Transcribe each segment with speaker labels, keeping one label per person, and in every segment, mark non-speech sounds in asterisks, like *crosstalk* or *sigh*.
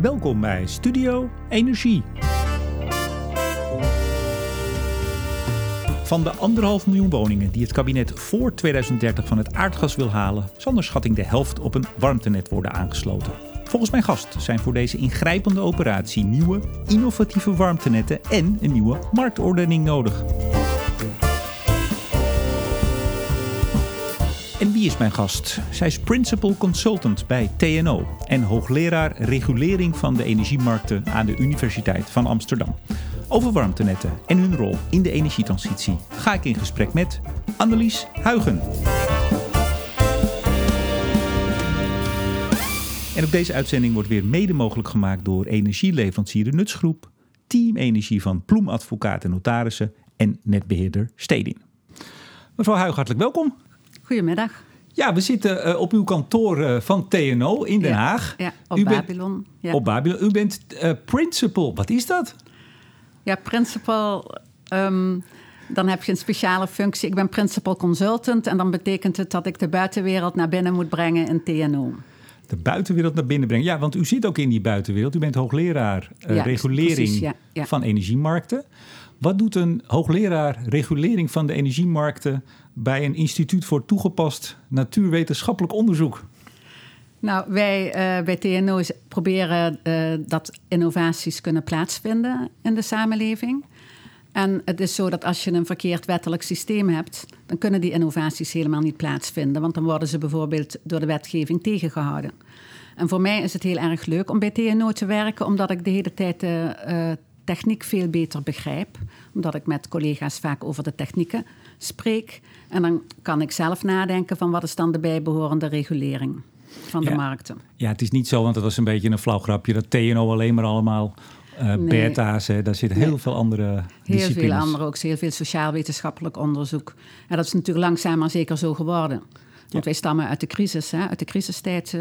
Speaker 1: Welkom bij Studio Energie. Van de anderhalf miljoen woningen die het kabinet voor 2030 van het aardgas wil halen, zal naar schatting de helft op een warmtenet worden aangesloten. Volgens mijn gast zijn voor deze ingrijpende operatie nieuwe, innovatieve warmtenetten en een nieuwe marktordening nodig. En wie is mijn gast? Zij is Principal Consultant bij TNO en hoogleraar regulering van de energiemarkten aan de Universiteit van Amsterdam. Over warmtenetten en hun rol in de energietransitie ga ik in gesprek met Annelies Huigen. En op deze uitzending wordt weer mede mogelijk gemaakt door energieleverancier de Nutsgroep, Team Energie van Ploem Advocaat en Notarissen en netbeheerder Stedin. Mevrouw Huigen, hartelijk welkom.
Speaker 2: Goedemiddag.
Speaker 1: Ja, we zitten uh, op uw kantoor uh, van TNO in Den
Speaker 2: Ja,
Speaker 1: Haag.
Speaker 2: Ja, op
Speaker 1: U bent-
Speaker 2: Babylon. Ja.
Speaker 1: Op Babylon. U bent eh, principal. Wat is dat?
Speaker 2: ja, principal. ehm, dan heb je een speciale functie. Ik ben principal consultant. En dan betekent het dat ik de buitenwereld naar binnen moet brengen in TNO.
Speaker 1: De buitenwereld naar binnen brengen. Ja, want u zit ook in die buitenwereld. U bent hoogleraar eh,
Speaker 2: Ja,
Speaker 1: regulering
Speaker 2: precies, ja, ja.
Speaker 1: van energiemarkten. Wat doet een hoogleraar regulering van de energiemarkten bij een instituut voor toegepast natuurwetenschappelijk onderzoek?
Speaker 2: Nou, wij eh, bij TNO is- proberen eh, dat innovaties kunnen plaatsvinden in de samenleving. En het is zo dat als je een verkeerd wettelijk systeem hebt, dan kunnen die innovaties helemaal niet plaatsvinden. Want dan worden ze bijvoorbeeld door de wetgeving tegengehouden. En voor mij is het heel erg leuk om bij TNO te werken, omdat ik de hele tijd de eh, techniek veel beter begrijp. Omdat ik met collega's vaak over de technieken spreek. En dan kan ik zelf nadenken van wat is dan de bijbehorende regulering van de
Speaker 1: Ja.
Speaker 2: markten.
Speaker 1: Ja, het is niet zo, want dat was een beetje een flauw grapje, dat TNO alleen maar allemaal eh
Speaker 2: Nee.
Speaker 1: beta's, hè. daar zitten heel
Speaker 2: Nee.
Speaker 1: veel andere
Speaker 2: Heel
Speaker 1: disciplines.
Speaker 2: veel andere ook, heel veel sociaal-wetenschappelijk onderzoek. En dat is natuurlijk langzaam maar zeker zo geworden. Want wij stammen uit de crisis, hè? uit de crisistijd eh,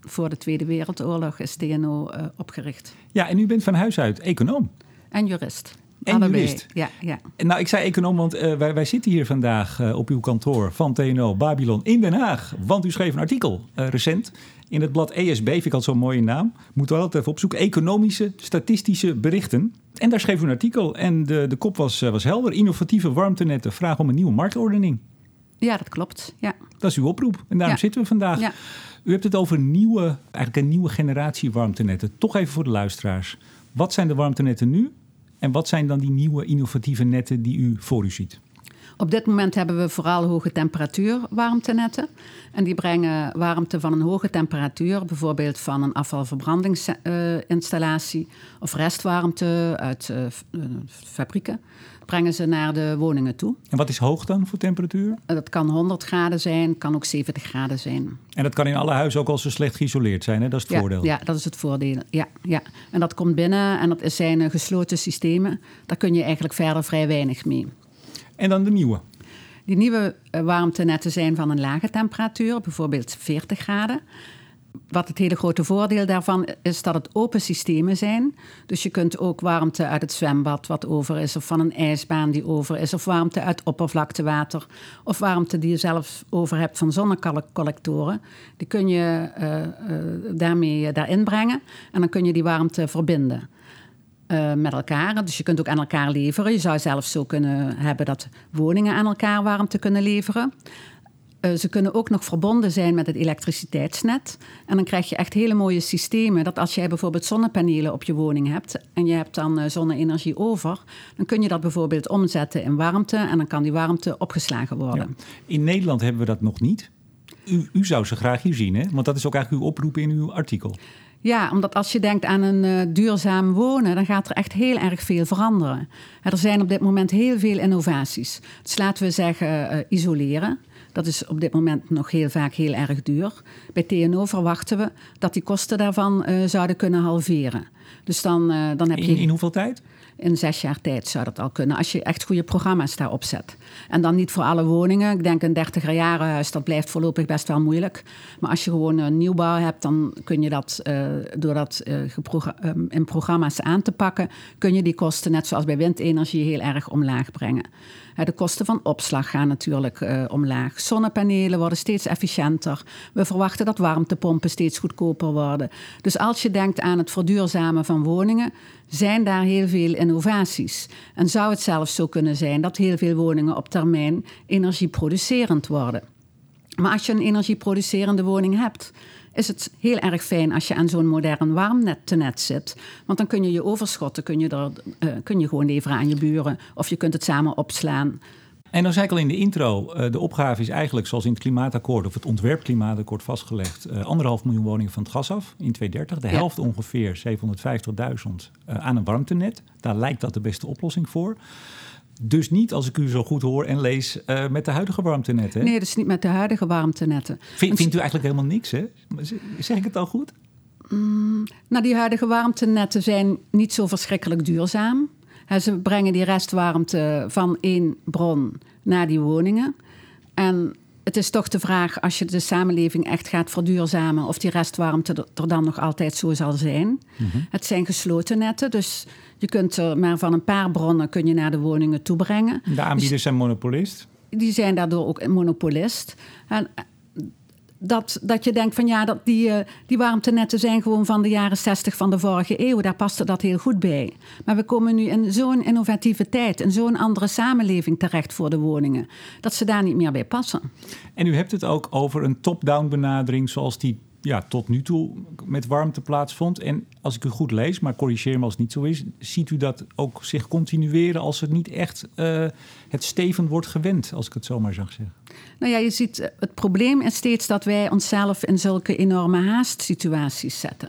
Speaker 2: voor de Tweede Wereldoorlog is TNO eh, opgericht.
Speaker 1: Ja, en u bent van huis uit econoom.
Speaker 2: En jurist.
Speaker 1: En
Speaker 2: Allebei.
Speaker 1: jurist.
Speaker 2: Ja, ja.
Speaker 1: Nou, ik zei econoom, want wij, wij zitten hier vandaag op uw kantoor van TNO Babylon in Den Haag. Want u schreef een artikel recent in het blad ESB, vind ik altijd zo'n mooie naam. Moeten we altijd even opzoeken. Economische, statistische berichten. En daar schreef u een artikel en de, de kop was, eh, was helder. Innovatieve warmtenetten vragen om een nieuwe marktordening.
Speaker 2: ja, dat klopt. Ja.
Speaker 1: Dat is uw oproep. En daarom
Speaker 2: Ja.
Speaker 1: zitten we vandaag.
Speaker 2: Ja.
Speaker 1: U hebt het over nieuwe, eigenlijk een nieuwe generatie warmtenetten. Toch even voor de luisteraars. Wat zijn de warmtenetten nu? En wat zijn dan die nieuwe innovatieve netten die u voor u ziet?
Speaker 2: Op dit moment hebben we vooral hoge temperatuur warmtenetten. En die brengen warmte van een hoge temperatuur, bijvoorbeeld van een afvalverbrandingsinstallatie of restwarmte uit eh, eh, fabrieken, brengen ze naar de woningen toe.
Speaker 1: En wat is hoog dan voor temperatuur?
Speaker 2: En Dat kan 100 graden zijn, kan ook 70 graden zijn.
Speaker 1: En dat kan in alle huizen ook al zo slecht geïsoleerd zijn, hè? dat is het
Speaker 2: Ja,
Speaker 1: voordeel.
Speaker 2: ja, dat is het voordeel. Ja, ja. En dat komt binnen en dat zijn eh, gesloten systemen. Daar kun je eigenlijk verder vrij weinig mee.
Speaker 1: En dan de nieuwe.
Speaker 2: Die nieuwe eh, warmtenetten zijn van een lage temperatuur, bijvoorbeeld 40 graden. Wat het hele grote voordeel daarvan is dat het open systemen zijn. Dus je kunt ook warmte uit het zwembad wat over is, of van een ijsbaan die over is, of warmte uit oppervlaktewater, of warmte die je zelf over hebt van zonnecollectoren. Die kun je eh, eh, daarmee daarin brengen en dan kun je die warmte verbinden eh, met elkaar. Dus je kunt ook aan elkaar leveren. Je zou zelfs zo kunnen hebben dat woningen aan elkaar warmte kunnen leveren. Eh, ze kunnen ook nog verbonden zijn met het elektriciteitsnet. En dan krijg je echt hele mooie systemen. Dat als jij bijvoorbeeld zonnepanelen op je woning hebt en je hebt dan eh, zonne-energie over, dan kun je dat bijvoorbeeld omzetten in warmte en dan kan die warmte opgeslagen worden.
Speaker 1: In Nederland hebben we dat nog niet. U, u zou ze graag hier zien, hè? want dat is ook eigenlijk uw oproep in uw artikel.
Speaker 2: Ja, omdat als je denkt aan een eh, duurzaam wonen, dan gaat er echt heel erg veel veranderen. Er zijn op dit moment heel veel innovaties. Dus laten we zeggen eh, isoleren. Dat is op dit moment nog heel vaak heel erg duur. Bij TNO verwachten we dat die kosten daarvan eh, zouden kunnen halveren. Dus dan, dan heb je...
Speaker 1: In, in hoeveel tijd?
Speaker 2: In zes jaar tijd zou dat al kunnen, als je echt goede programma's daarop zet. En dan niet voor alle woningen. Ik denk een 30er dat blijft voorlopig best wel moeilijk. Maar als je gewoon een nieuwbouw hebt, dan kun je dat, uh, door dat uh, in programma's aan te pakken, kun je die kosten, net zoals bij windenergie, heel erg omlaag brengen. De kosten van opslag gaan natuurlijk uh, omlaag. Zonnepanelen worden steeds efficiënter. We verwachten dat warmtepompen steeds goedkoper worden. Dus als je denkt aan het verduurzamen van woningen, zijn daar heel veel innovaties. En zou het zelfs zo kunnen zijn dat heel veel woningen op termijn energieproducerend worden. Maar als je een energieproducerende woning hebt, is het heel erg fijn als je aan zo'n modern warmnet zit. Want dan kun je je overschotten kun je er, uh, kun je gewoon leveren aan je buren. Of je kunt het samen opslaan.
Speaker 1: En dan zei ik al in de intro, uh, de opgave is eigenlijk zoals in het klimaatakkoord of het ontwerpklimaatakkoord vastgelegd, uh, anderhalf miljoen woningen van het gas af in 2030. De helft ongeveer 750.000 aan een warmtenet. Daar lijkt dat de beste oplossing voor. Dus niet, als ik u zo goed hoor en lees, uh, met de huidige warmtenetten.
Speaker 2: Nee, dus niet met de huidige warmtenetten.
Speaker 1: Vind, vindt u eigenlijk helemaal niks, hè? Zeg ik het al goed?
Speaker 2: Mm, nou, die huidige warmtenetten zijn niet zo verschrikkelijk duurzaam. He, ze brengen die restwarmte van één bron naar die woningen. En het is toch de vraag, als je de samenleving echt gaat verduurzamen, of die restwarmte er dan nog altijd zo zal zijn. Mhm. Het zijn gesloten netten, dus je kunt er maar van een paar bronnen kun je naar de woningen toe brengen.
Speaker 1: De aanbieders dus, zijn monopolist?
Speaker 2: Die zijn daardoor ook monopolist. En dat, dat je denkt van ja, dat die, uh, die warmtenetten zijn gewoon van de jaren 60 van de vorige eeuw. Daar paste dat heel goed bij. Maar we komen nu in zo'n innovatieve tijd, in zo'n andere samenleving terecht voor de woningen, dat ze daar niet meer bij passen.
Speaker 1: En u hebt het ook over een top-down benadering zoals die ja, tot nu toe met warmte plaatsvond. En als ik u goed lees, maar corrigeer me als het niet zo is, ziet u dat ook zich continueren als het niet echt uh, het steven wordt gewend, als ik het zo maar zag zeggen?
Speaker 2: Nou ja, je ziet, eh, het probleem is steeds dat wij onszelf in zulke enorme haastsituaties zetten.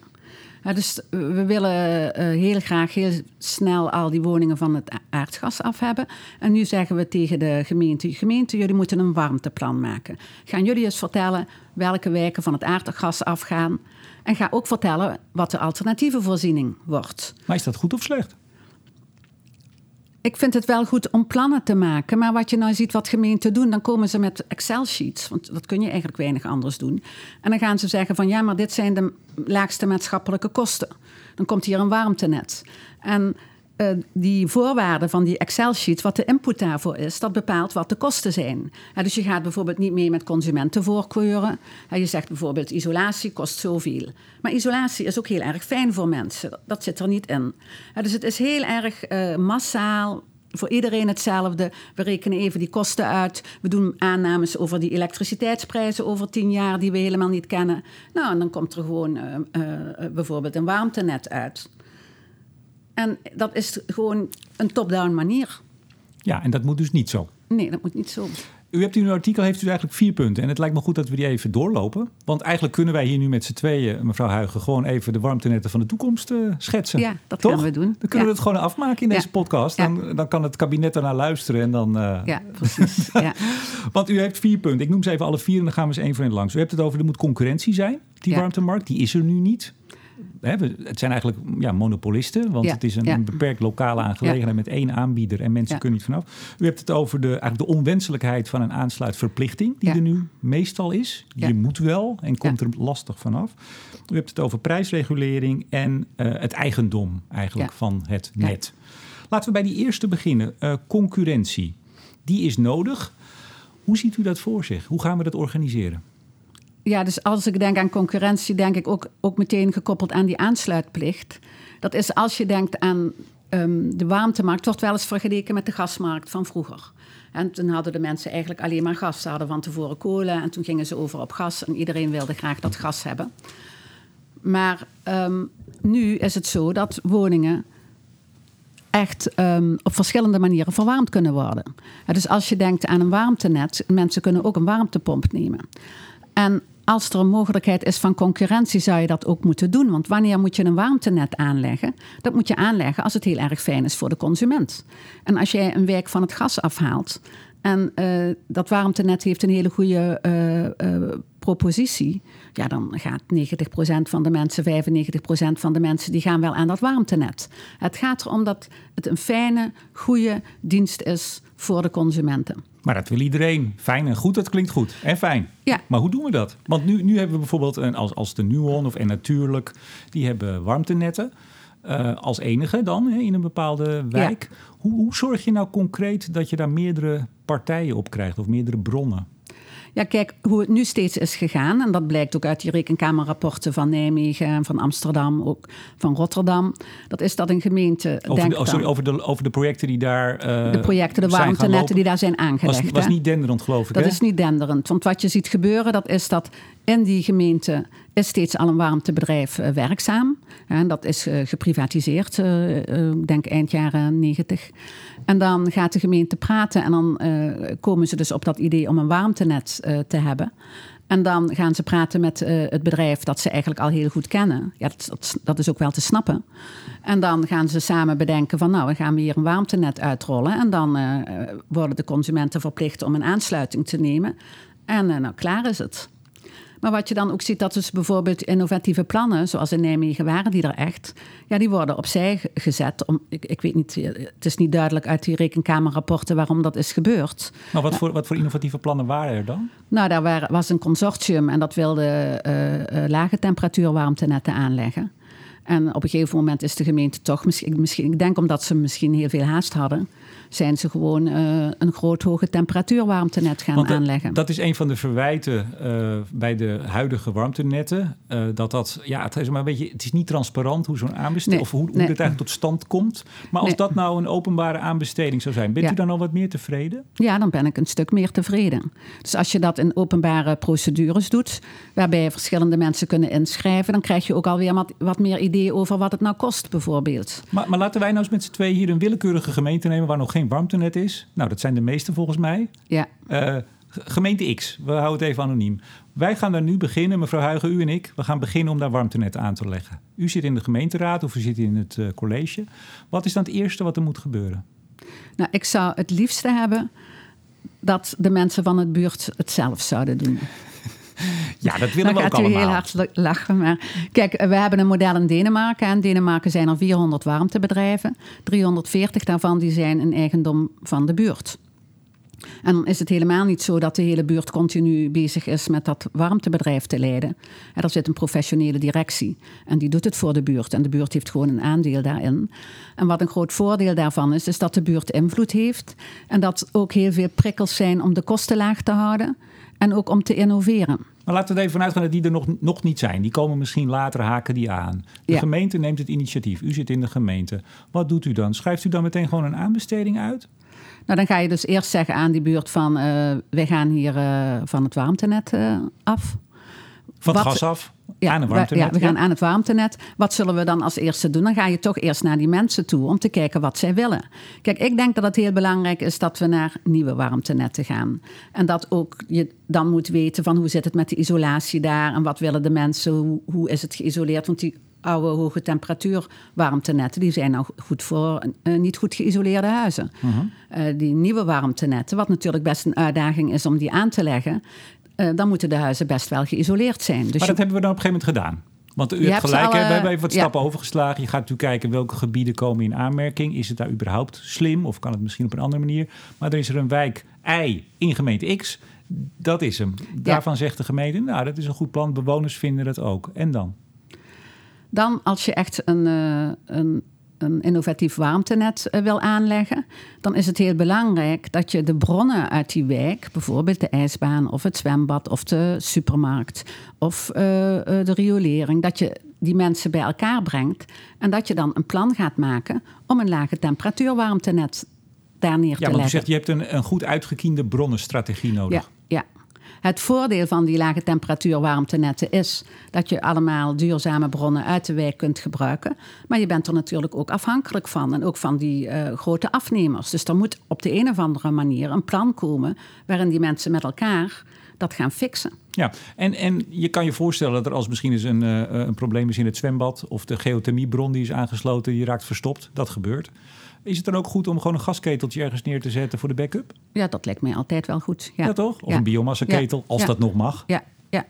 Speaker 2: Dus we willen uh, heel graag heel snel al die woningen van het aardgas af hebben. En nu zeggen we tegen de gemeente: gemeente, jullie moeten een warmteplan maken. Gaan jullie eens vertellen welke wijken van het aardgas afgaan? En ga ook vertellen wat de alternatieve voorziening wordt.
Speaker 1: Maar is dat goed of slecht?
Speaker 2: Ik vind het wel goed om plannen te maken. Maar wat je nou ziet wat gemeenten doen, dan komen ze met Excel-sheets. Want dat kun je eigenlijk weinig anders doen. En dan gaan ze zeggen van ja, maar dit zijn de laagste maatschappelijke kosten. Dan komt hier een warmtenet. En uh, die voorwaarden van die Excel-sheet, wat de input daarvoor is, dat bepaalt wat de kosten zijn. dus je gaat bijvoorbeeld niet mee met consumentenvoorkeuren. je zegt bijvoorbeeld isolatie kost zoveel. Maar isolatie is ook heel erg fijn voor mensen. Dat zit er niet in. dus het is heel erg uh, massaal voor iedereen hetzelfde. We rekenen even die kosten uit. We doen aannames over die elektriciteitsprijzen over tien jaar die we helemaal niet kennen. Nou, en dan komt er gewoon uh, uh, bijvoorbeeld een warmtenet uit. En dat is gewoon een top-down manier.
Speaker 1: Ja, en dat moet dus niet zo.
Speaker 2: Nee, dat moet niet zo.
Speaker 1: U hebt in uw artikel heeft u eigenlijk vier punten. En het lijkt me goed dat we die even doorlopen. Want eigenlijk kunnen wij hier nu met z'n tweeën, mevrouw Huigen, gewoon even de warmtenetten van de toekomst uh, schetsen.
Speaker 2: Ja, dat Toch? kunnen we doen.
Speaker 1: Dan kunnen we het gewoon afmaken in deze podcast. Dan, dan kan het kabinet ernaar luisteren en dan. Uh...
Speaker 2: Ja, precies. *laughs* ja.
Speaker 1: Want u heeft vier punten. Ik noem ze even alle vier en dan gaan we eens één voor één langs. U hebt het over er moet concurrentie zijn, die warmtemarkt. Die is er nu niet het zijn eigenlijk ja, monopolisten, want het is een, beperkt lokale aangelegenheid met één aanbieder en mensen kunnen niet vanaf. U hebt het over de, eigenlijk de onwenselijkheid van een aansluitverplichting, die er nu meestal is. Je moet wel en komt er lastig vanaf. U hebt het over prijsregulering en uh, het eigendom eigenlijk van het net. Laten we bij die eerste beginnen. Uh, concurrentie. Die is nodig. Hoe ziet u dat voor zich? Hoe gaan we dat organiseren?
Speaker 2: Ja, dus als ik denk aan concurrentie, denk ik ook, ook meteen gekoppeld aan die aansluitplicht. Dat is als je denkt aan um, de warmtemarkt, wordt wel eens vergeleken met de gasmarkt van vroeger. En toen hadden de mensen eigenlijk alleen maar gas. Ze hadden van tevoren kolen en toen gingen ze over op gas. En iedereen wilde graag dat gas hebben. Maar um, nu is het zo dat woningen echt um, op verschillende manieren verwarmd kunnen worden. dus als je denkt aan een warmtenet, mensen kunnen ook een warmtepomp nemen. En als er een mogelijkheid is van concurrentie, zou je dat ook moeten doen. Want wanneer moet je een warmtenet aanleggen? Dat moet je aanleggen als het heel erg fijn is voor de consument. En als jij een wijk van het gas afhaalt, En uh, dat warmtenet heeft een hele goede uh, propositie. Ja, dan gaat 90% van de mensen, 95% van de mensen, die gaan wel aan dat warmtenet. Het gaat erom dat het een fijne, goede dienst is voor de consumenten.
Speaker 1: Maar dat wil iedereen. Fijn en goed, dat klinkt goed. En fijn.
Speaker 2: Ja.
Speaker 1: Maar hoe doen we dat? Want nu, nu hebben we bijvoorbeeld een, als, als de Nuon of En Natuurlijk, die hebben warmtenetten. Uh, als enige dan in een bepaalde wijk. Hoe, hoe zorg je nou concreet dat je daar meerdere partijen op krijgt of meerdere bronnen?
Speaker 2: Ja, kijk, hoe het nu steeds is gegaan, en dat blijkt ook uit die rekenkamerrapporten van Nijmegen en van Amsterdam, ook van Rotterdam, dat is dat een gemeente.
Speaker 1: Over, de, oh, sorry, over, de, over de projecten die daar. Uh,
Speaker 2: de projecten, de warmtenetten die daar zijn aangelegd.
Speaker 1: Was, was niet denderend, geloof ik.
Speaker 2: Dat is niet denderend. Want wat je ziet gebeuren, dat is dat in die gemeente is steeds al een warmtebedrijf uh, werkzaam. Dat is uh, geprivatiseerd, ik denk eind jaren negentig. En dan gaat de gemeente praten en dan komen ze dus op dat idee om een warmtenet te hebben. En dan gaan ze praten met het bedrijf dat ze eigenlijk al heel goed kennen. Ja, dat, dat, dat, is ook wel te snappen. En dan gaan ze samen bedenken van nou, we gaan hier een warmtenet uitrollen. En dan worden de consumenten verplicht om een aansluiting te nemen. En nou, klaar is het. Maar wat je dan ook ziet, dat dus bijvoorbeeld innovatieve plannen, zoals in Nijmegen waren die er echt, ja, die worden opzij gezet. Om, ik, ik weet niet, het is niet duidelijk uit die rekenkamerrapporten waarom dat is gebeurd.
Speaker 1: Maar wat, voor, wat voor innovatieve plannen waren er dan?
Speaker 2: Nou, daar was een consortium en dat wilde uh, uh, lage temperatuur warmtenetten aanleggen. En op een gegeven moment is de gemeente toch, misschien, misschien, ik denk omdat ze misschien heel veel haast hadden, zijn ze gewoon uh, een groot hoge temperatuur warmtenet gaan
Speaker 1: Want,
Speaker 2: aanleggen.
Speaker 1: Dat is een van de verwijten uh, bij de huidige warmtenetten. Uh, dat dat, ja, het is maar een beetje, het is niet transparant hoe zo'n aanbesteding, nee, of hoe, hoe nee. dit eigenlijk tot stand komt. Maar als nee. dat nou een openbare aanbesteding zou zijn, bent
Speaker 2: ja.
Speaker 1: u dan al wat meer tevreden?
Speaker 2: Ja, dan ben ik een stuk meer tevreden. Dus als je dat in openbare procedures doet, waarbij verschillende mensen kunnen inschrijven, dan krijg je ook alweer wat, wat meer ideeën over wat het nou kost, bijvoorbeeld.
Speaker 1: Maar, maar laten wij nou eens met z'n twee hier een willekeurige gemeente nemen waar nog geen warmtenet is. Nou, dat zijn de meeste volgens mij.
Speaker 2: Ja.
Speaker 1: Uh, gemeente X, we houden het even anoniem. Wij gaan daar nu beginnen, mevrouw Huigen, u en ik. We gaan beginnen om daar warmtenet aan te leggen. U zit in de gemeenteraad of u zit in het uh, college. Wat is dan het eerste wat er moet gebeuren?
Speaker 2: Nou, ik zou het liefste hebben dat de mensen van het buurt het zelf zouden doen.
Speaker 1: Ja, dat willen
Speaker 2: Dan
Speaker 1: we ook
Speaker 2: gaat u
Speaker 1: allemaal.
Speaker 2: heel hard lachen. Maar kijk, we hebben een model in Denemarken. In Denemarken zijn er 400 warmtebedrijven. 340 daarvan die zijn een eigendom van de buurt. En dan is het helemaal niet zo dat de hele buurt continu bezig is met dat warmtebedrijf te leiden. Er zit een professionele directie en die doet het voor de buurt. En de buurt heeft gewoon een aandeel daarin. En wat een groot voordeel daarvan is, is dat de buurt invloed heeft. En dat ook heel veel prikkels zijn om de kosten laag te houden. En ook om te innoveren.
Speaker 1: Maar laten we er even vanuit gaan dat die er nog, nog niet zijn. Die komen misschien later, haken die aan. De
Speaker 2: Ja.
Speaker 1: gemeente neemt het initiatief. U zit in de gemeente. Wat doet u dan? Schrijft u dan meteen gewoon een aanbesteding uit?
Speaker 2: Nou, dan ga je dus eerst zeggen aan die buurt van... eh, wij gaan hier eh, van het warmtenet eh, af.
Speaker 1: Van het
Speaker 2: Wat-
Speaker 1: gas af?
Speaker 2: Ja,
Speaker 1: aan een
Speaker 2: we-
Speaker 1: warmtenet?
Speaker 2: ja, we gaan aan het warmtenet. Wat zullen we dan als eerste doen? Dan ga je toch eerst naar die mensen toe om te kijken wat zij willen. Kijk, ik denk dat het heel belangrijk is dat we naar nieuwe warmtenetten gaan. En dat ook je dan moet weten van hoe zit het met de isolatie daar en wat willen de mensen, hoe, hoe is het geïsoleerd? Want die oude hoge temperatuur warmtenetten, die zijn nou goed voor eh, niet goed geïsoleerde huizen. Eh, die nieuwe warmtenetten, wat natuurlijk best een uitdaging is om die aan te leggen, eh, dan moeten de huizen best wel geïsoleerd zijn. Dus
Speaker 1: Maar
Speaker 2: je-
Speaker 1: dat hebben we dan op een gegeven moment gedaan. Want u
Speaker 2: Je
Speaker 1: hebt gelijk,
Speaker 2: alle-
Speaker 1: we hebben even wat
Speaker 2: ja.
Speaker 1: stappen overgeslagen. Je gaat natuurlijk kijken welke gebieden komen in aanmerking. Is het daar überhaupt slim of kan het misschien op een andere manier? Maar er is er een wijk Y in gemeente X. Dat is hem. Daarvan zegt de gemeente, nou dat is een goed plan. Bewoners vinden het ook. En dan?
Speaker 2: Dan, als je echt een, eh, een, een innovatief warmtenet eh, wil aanleggen, dan is het heel belangrijk dat je de bronnen uit die wijk, bijvoorbeeld de ijsbaan of het zwembad of de supermarkt of eh, eh, de riolering, dat je die mensen bij elkaar brengt en dat je dan een plan gaat maken om een lage temperatuur warmtenet daar neer
Speaker 1: Ja,
Speaker 2: te
Speaker 1: want u
Speaker 2: leggen.
Speaker 1: zegt je hebt een, een goed uitgekiende bronnenstrategie nodig.
Speaker 2: Ja, ja. Het voordeel van die lage temperatuur warmtenetten is dat je allemaal duurzame bronnen uit de wijk kunt gebruiken. Maar je bent er natuurlijk ook afhankelijk van en ook van die eh, grote afnemers. Dus er moet op de een of andere manier een plan komen waarin die mensen met elkaar dat gaan fixen.
Speaker 1: Ja, en, en je kan je voorstellen dat er als misschien eens een, eh, een probleem is in het zwembad of de geothermiebron die is aangesloten, die raakt verstopt. Dat gebeurt. Is het dan ook goed om gewoon een gasketeltje ergens neer te zetten voor de backup?
Speaker 2: Ja, dat lijkt mij altijd wel goed. Ja,
Speaker 1: Ja, toch? Of
Speaker 2: Ja.
Speaker 1: een biomassaketel, als
Speaker 2: Ja.
Speaker 1: dat nog mag.
Speaker 2: Ja, ja,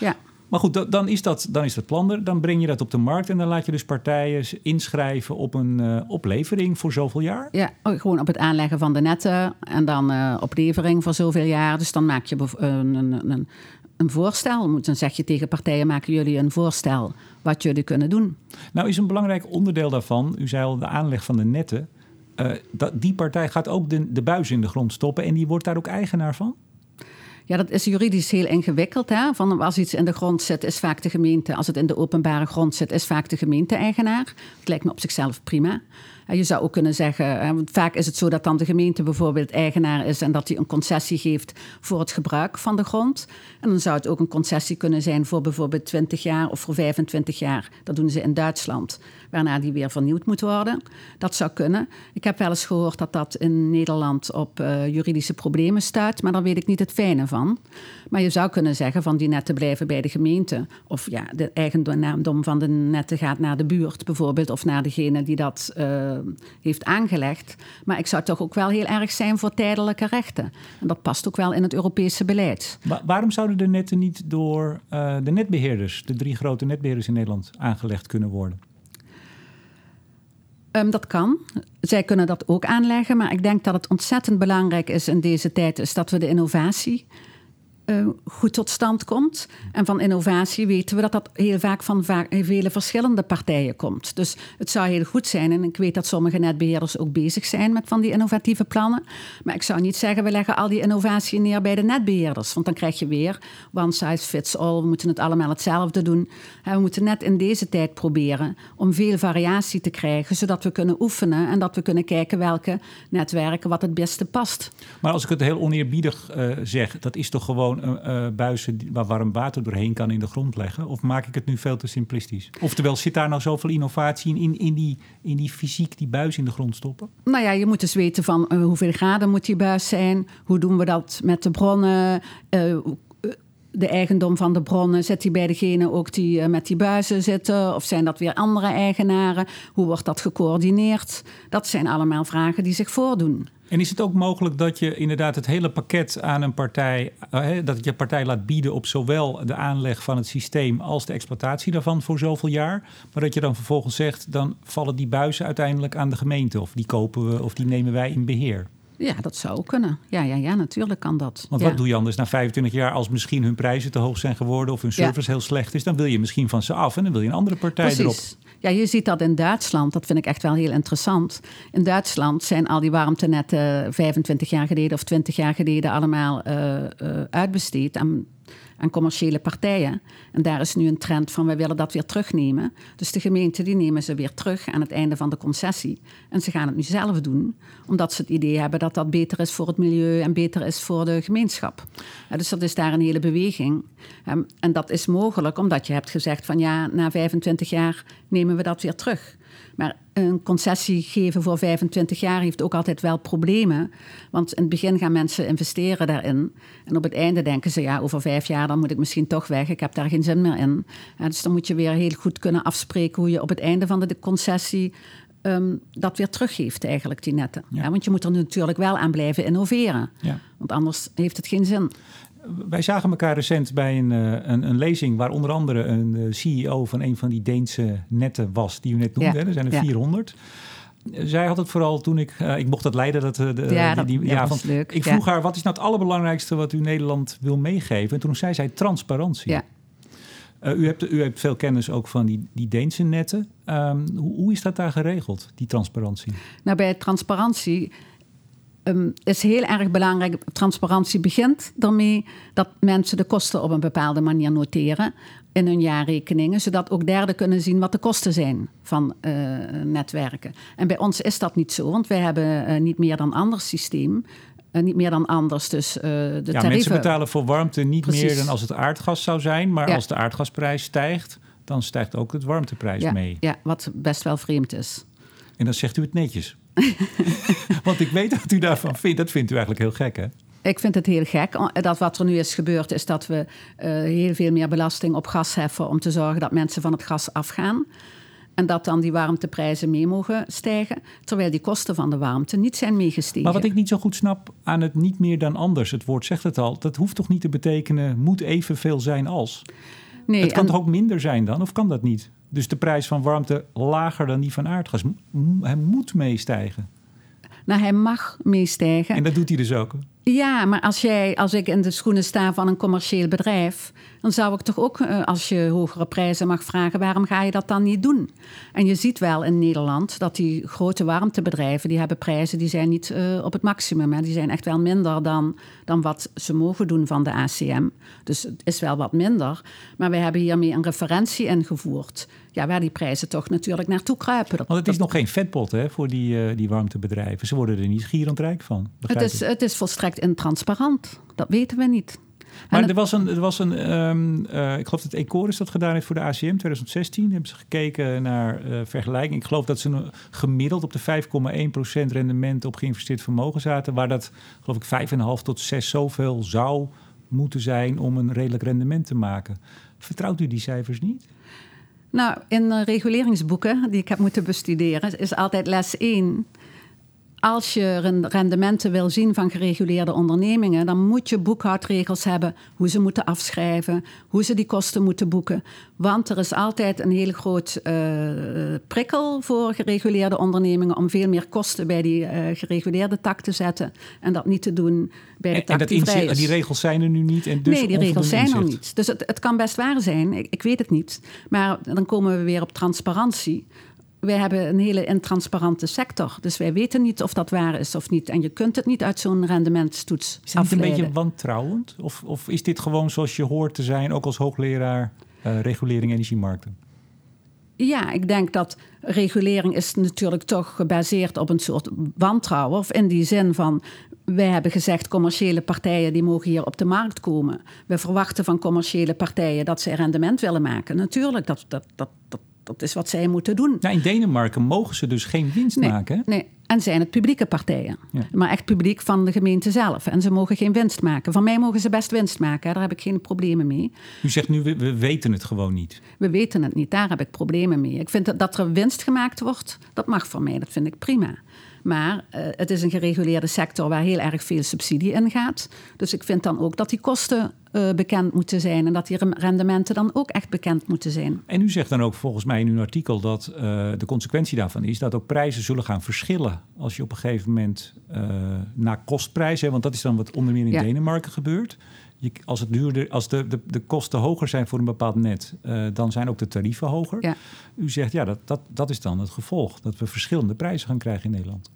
Speaker 2: ja.
Speaker 1: Maar goed, da- dan is, dat, dan is dat plan er. Dan breng je dat op de markt en dan laat je dus partijen inschrijven op een eh, oplevering voor zoveel jaar.
Speaker 2: Ja, oh, gewoon op het aanleggen van de netten en dan eh op levering voor zoveel jaar. Dus dan maak je een, een, een, een voorstel. Dan zeg je tegen partijen, maken jullie een voorstel wat jullie kunnen doen.
Speaker 1: Nou is een belangrijk onderdeel daarvan, u zei al de aanleg van de netten. eh, dat, die partij gaat ook de, de buis in de grond stoppen en die wordt daar ook eigenaar van.
Speaker 2: Ja, dat is juridisch heel ingewikkeld. Hè? Van als iets in de grond zit, is vaak de gemeente. Als het in de openbare grond zit, is vaak de gemeente eigenaar. Het lijkt me op zichzelf prima. Je zou ook kunnen zeggen, vaak is het zo dat dan de gemeente bijvoorbeeld eigenaar is en dat hij een concessie geeft voor het gebruik van de grond. En dan zou het ook een concessie kunnen zijn voor bijvoorbeeld 20 jaar of voor 25 jaar. Dat doen ze in Duitsland, waarna die weer vernieuwd moet worden. Dat zou kunnen. Ik heb wel eens gehoord dat dat in Nederland op eh, juridische problemen stuit, maar daar weet ik niet het fijne van. Maar je zou kunnen zeggen van die netten blijven bij de gemeente. Of ja, de eigendom van de netten gaat naar de buurt bijvoorbeeld, of naar degene die dat eh, heeft aangelegd. Maar ik zou toch ook wel heel erg zijn voor tijdelijke rechten. En dat past ook wel in het Europese beleid.
Speaker 1: Wa- waarom zouden de netten niet door eh, de netbeheerders, de drie grote netbeheerders in Nederland, aangelegd kunnen worden?
Speaker 2: Ehm, dat kan. Zij kunnen dat ook aanleggen. Maar ik denk dat het ontzettend belangrijk is in deze tijd... is dat we de innovatie eh, goed tot stand komt. En van innovatie weten we dat dat heel vaak van va- vele verschillende partijen komt. Dus het zou heel goed zijn, en ik weet dat sommige netbeheerders ook bezig zijn met van die innovatieve plannen. Maar ik zou niet zeggen, we leggen al die innovatie neer bij de netbeheerders. Want dan krijg je weer one size fits all. We moeten het allemaal hetzelfde doen. En we moeten net in deze tijd proberen om veel variatie te krijgen, zodat we kunnen oefenen en dat we kunnen kijken welke netwerken wat het beste past.
Speaker 1: Maar als ik het heel oneerbiedig eh, zeg, dat is toch gewoon eh, eh, buizen waar warm water doorheen kan in de grond leggen? Of maak ik het nu veel te simplistisch? Oftewel, zit daar nou zoveel innovatie in, in, in, die, in die fysiek die buis in de grond stoppen?
Speaker 2: Nou ja, je moet dus weten van eh, hoeveel graden moet die buis zijn. Hoe doen we dat met de bronnen? De eigendom van de bronnen, zit die bij degene ook die eh, met die buizen zitten? Of zijn dat weer andere eigenaren? Hoe wordt dat gecoördineerd? Dat zijn allemaal vragen die zich voordoen.
Speaker 1: En is het ook mogelijk dat je inderdaad het hele pakket aan een partij, eh, dat je partij laat bieden op zowel de aanleg van het systeem als de exploitatie daarvan voor zoveel jaar, maar dat je dan vervolgens zegt, dan vallen die buizen uiteindelijk aan de gemeente of die kopen we of die nemen wij in beheer?
Speaker 2: Ja, dat zou ook kunnen. Ja, ja, ja natuurlijk kan dat.
Speaker 1: Want
Speaker 2: ja.
Speaker 1: wat doe je anders na 25 jaar als misschien hun prijzen te hoog zijn geworden of hun
Speaker 2: Ja.
Speaker 1: service heel slecht is? Dan wil je misschien van ze af en dan wil je een andere partij erop.
Speaker 2: Ja, je ziet dat in Duitsland. Dat vind ik echt wel heel interessant. In Duitsland zijn al die warmtenetten 25 jaar geleden of 20 jaar geleden allemaal eh, eh, uitbesteed aan, aan commerciële partijen. En daar is nu een trend van wij willen dat weer terugnemen. Dus de gemeenten die nemen ze weer terug aan het einde van de concessie. En ze gaan het nu zelf doen, omdat ze het idee hebben dat dat beter is voor het milieu en beter is voor de gemeenschap. Dus dat is daar een hele beweging. Ehm, en dat is mogelijk omdat je hebt gezegd van ja, na 25 jaar nemen we dat weer terug. Maar een concessie geven voor 25 jaar heeft ook altijd wel problemen. Want in het begin gaan mensen investeren daarin. En op het einde denken ze, ja, over vijf jaar dan moet ik misschien toch weg. Ik heb daar geen zin meer in. Ja, dus dan moet je weer heel goed kunnen afspreken hoe je op het einde van de concessie ehm, dat weer teruggeeft, eigenlijk, die netten.
Speaker 1: Ja.
Speaker 2: Ja, want je moet er natuurlijk wel aan blijven innoveren.
Speaker 1: Ja.
Speaker 2: Want anders heeft het geen zin.
Speaker 1: Wij zagen elkaar recent bij een, eh, een, een lezing waar onder andere een eh, CEO van een van die Deense netten was, die u net noemde.
Speaker 2: Ja.
Speaker 1: Er zijn er
Speaker 2: ja.
Speaker 1: 400. Eh, Zij had het vooral toen ik, eh, ik mocht dat leiden, dat, de,
Speaker 2: Ja,
Speaker 1: die,
Speaker 2: dat
Speaker 1: avond.
Speaker 2: leuk,
Speaker 1: Ik
Speaker 2: ja.
Speaker 1: vroeg haar, wat is nou het allerbelangrijkste wat u Nederland wil meegeven? En toen zei zij transparantie.
Speaker 2: Ja.
Speaker 1: U, hebt, u hebt veel kennis ook van die, die Deense netten. Ehm, hoe, hoe is dat daar geregeld, die transparantie?
Speaker 2: Nou, bij transparantie ehm, is heel erg belangrijk. Transparantie begint daarmee dat mensen de kosten op een bepaalde manier noteren in hun jaarrekeningen, zodat ook derden kunnen zien wat de kosten zijn van eh, netwerken. En bij ons is dat niet zo, want wij hebben eh, niet meer dan anders systeem. Eh, niet meer dan anders, dus de
Speaker 1: ja,
Speaker 2: tarieven...
Speaker 1: mensen betalen voor warmte niet
Speaker 2: Precies.
Speaker 1: meer dan als het aardgas zou zijn. Maar
Speaker 2: Ja.
Speaker 1: als de aardgasprijs stijgt, dan stijgt ook het warmteprijs
Speaker 2: ja,
Speaker 1: mee.
Speaker 2: ja, wat best wel vreemd is.
Speaker 1: En dan zegt u het netjes. *laughs* Want ik weet wat u daarvan vindt. Dat vindt u eigenlijk heel gek, hè?
Speaker 2: Ik vind het heel gek. Dat wat er nu is gebeurd, is dat we eh, heel veel meer belasting op gas heffen om te zorgen dat mensen van het gas afgaan. En dat dan die warmteprijzen mee mogen stijgen, terwijl die kosten van de warmte niet zijn meegestegen.
Speaker 1: Maar wat ik niet zo goed snap aan het niet meer dan anders, het woord zegt het al, dat hoeft toch niet te betekenen moet evenveel zijn als? Nee, het kan toch ook minder zijn dan, of kan dat niet? Dus de prijs van warmte lager dan die van aardgas, hij moet meestijgen.
Speaker 2: Nou, hij mag meestijgen.
Speaker 1: En dat doet hij dus ook?
Speaker 2: Ja, maar als, jij, als ik in de schoenen sta van een commercieel bedrijf, dan zou ik toch ook, eh, als je hogere prijzen mag vragen, waarom ga je dat dan niet doen? En je ziet wel in Nederland dat die grote warmtebedrijven, die hebben prijzen die zijn niet uh, op het maximum. Hè. Die zijn echt wel minder dan, dan wat ze mogen doen van de ACM. Dus het is wel wat minder. Maar we hebben hiermee een referentie ingevoerd. Ja, waar die prijzen toch natuurlijk naartoe kruipen.
Speaker 1: Want het is nog geen vetpot hè, voor die, uh, die warmtebedrijven. Ze worden er niet gierend rijk van.
Speaker 2: Het is, het is volstrekt intransparant. Dat weten we niet.
Speaker 1: Maar er was een, er was een um, uh, ik geloof dat Ecoris dat gedaan heeft voor de ACM 2016. Hebben ze gekeken naar uh, vergelijking. Ik geloof dat ze gemiddeld op de 5,1% rendement op geïnvesteerd vermogen zaten. Waar dat, geloof ik, 5,5 tot 6 zoveel zou moeten zijn om een redelijk rendement te maken. Vertrouwt u die cijfers niet?
Speaker 2: Nou, in reguleringsboeken die ik heb moeten bestuderen, is altijd les 1 als je rendementen wil zien van gereguleerde ondernemingen, dan moet je boekhoudregels hebben hoe ze moeten afschrijven, hoe ze die kosten moeten boeken. Want er is altijd een heel groot uh, prikkel voor gereguleerde ondernemingen om veel meer kosten bij die uh, gereguleerde tak te zetten en dat niet te doen bij de tak en, die vrij is.
Speaker 1: die regels zijn er nu niet en dus
Speaker 2: Nee, die regels zijn er niet. Dus het, het kan best waar zijn, ik, ik weet het niet. Maar dan komen we weer op transparantie wij hebben een hele intransparante sector. Dus wij weten niet of dat waar is of niet. En je kunt het niet uit zo'n rendementstoets
Speaker 1: Is het een beetje wantrouwend? Of, of is dit gewoon zoals je hoort te zijn, ook als hoogleraar uh, regulering energiemarkten?
Speaker 2: Ja, ik denk dat regulering is natuurlijk toch gebaseerd op een soort wantrouwen. Of in die zin van, wij hebben gezegd commerciële partijen die mogen hier op de markt komen. We verwachten van commerciële partijen dat ze rendement willen maken. Natuurlijk, dat, dat, dat, dat dat is wat zij moeten doen.
Speaker 1: Nou, in Denemarken mogen ze dus geen winst maken.
Speaker 2: Nee, en zijn het publieke partijen. Maar echt publiek van de gemeente zelf. En ze mogen geen winst maken. Van mij mogen ze best winst maken. Daar heb ik geen problemen mee.
Speaker 1: U zegt nu, we, we weten het gewoon niet.
Speaker 2: We weten het niet. Daar heb ik problemen mee. Ik vind dat, dat er winst gemaakt wordt, dat mag voor mij. Dat vind ik prima. Maar uh, het is een gereguleerde sector waar heel erg veel subsidie in gaat. Dus ik vind dan ook dat die kosten uh, bekend moeten zijn en dat die rendementen dan ook echt bekend moeten zijn.
Speaker 1: En u zegt dan ook volgens mij in uw artikel dat uh, de consequentie daarvan is dat ook prijzen zullen gaan verschillen als je op een gegeven moment naar kostprijs, hè, want dat is dan wat onder meer in ja. Denemarken gebeurt. Je, als het duurder, als de, de, de kosten hoger zijn voor een bepaald net, dan zijn ook de tarieven hoger. Ja. U zegt ja, dat, dat, dat is dan het gevolg, dat we verschillende prijzen gaan krijgen in Nederland.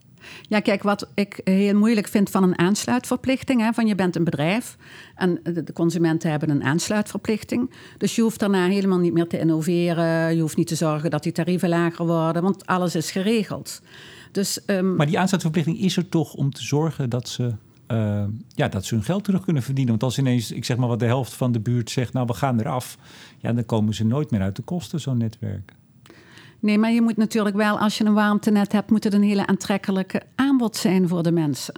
Speaker 2: Ja, kijk, wat ik heel moeilijk vind van een aansluitverplichting. Hè, van je bent een bedrijf en de consumenten hebben een aansluitverplichting. Dus je hoeft daarna helemaal niet meer te innoveren. Je hoeft niet te zorgen dat die tarieven lager worden, want alles is geregeld. Dus, um...
Speaker 1: Maar die aansluitverplichting is er toch om te zorgen dat ze uh, ja, dat ze hun geld terug kunnen verdienen. Want als ineens, ik zeg maar wat de helft van de buurt zegt, nou we gaan eraf, ja, dan komen ze nooit meer uit de kosten, zo'n netwerk.
Speaker 2: Nee, maar je moet natuurlijk wel, als je een warmtenet hebt, moet het een hele aantrekkelijke aanbod zijn voor de mensen.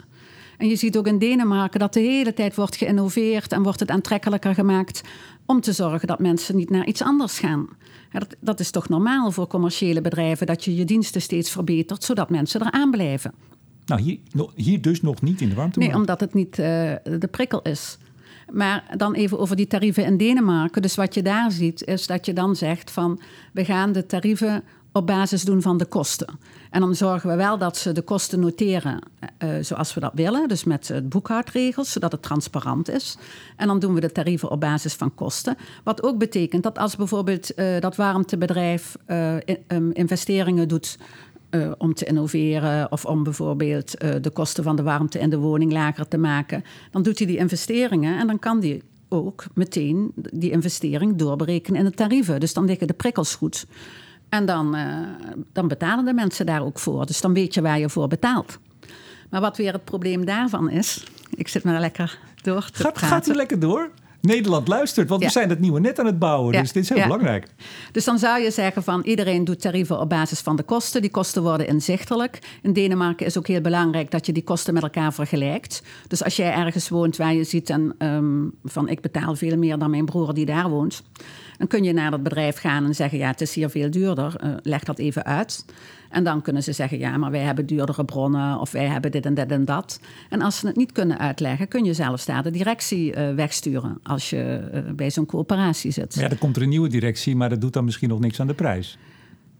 Speaker 2: En je ziet ook in Denemarken dat de hele tijd wordt geïnnoveerd en wordt het aantrekkelijker gemaakt om te zorgen dat mensen niet naar iets anders gaan. Dat, dat is toch normaal voor commerciële bedrijven dat je je diensten steeds verbetert, zodat mensen eraan blijven.
Speaker 1: Nou, hier, hier dus nog niet in de warmtemarkt?
Speaker 2: Nee, omdat het niet uh, de prikkel is. Maar dan even over die tarieven in Denemarken. Dus wat je daar ziet, is dat je dan zegt van we gaan de tarieven op basis doen van de kosten. En dan zorgen we wel dat ze de kosten noteren uh, zoals we dat willen. Dus met het boekhoudregels, zodat het transparant is. En dan doen we de tarieven op basis van kosten. Wat ook betekent dat als bijvoorbeeld dat warmtebedrijf uh, investeringen doet uh, om te innoveren of om bijvoorbeeld uh, de kosten van de warmte in de woning lager te maken, dan doet hij die investeringen en dan kan hij ook meteen die investering doorberekenen in de tarieven. Dus dan liggen de prikkels goed. En dan, uh, dan betalen de mensen daar ook voor. Dus dan weet je waar je voor betaalt. Maar wat weer het probleem daarvan is, ik zit maar lekker door te
Speaker 1: gaat,
Speaker 2: praten.
Speaker 1: Gaat u lekker door? Nederland luistert, want we zijn het nieuwe net aan het bouwen. Dus dit is heel belangrijk.
Speaker 2: Dus dan zou je zeggen van iedereen doet tarieven op basis van de kosten. Die kosten worden inzichtelijk. In Denemarken is ook heel belangrijk dat je die kosten met elkaar vergelijkt. Dus als jij ergens woont waar je ziet en, ehm, van ik betaal veel meer dan mijn broer die daar woont. Dan kun je naar dat bedrijf gaan en zeggen ja het is hier veel duurder. Uh, leg dat even uit. En dan kunnen ze zeggen, ja, maar wij hebben duurdere bronnen of wij hebben dit en dit en dat. En als ze het niet kunnen uitleggen, kun je zelfs daar de directie uh, wegsturen als je uh, bij zo'n coöperatie zit.
Speaker 1: Ja, dan komt er een nieuwe directie, maar dat doet dan misschien nog niks aan de prijs.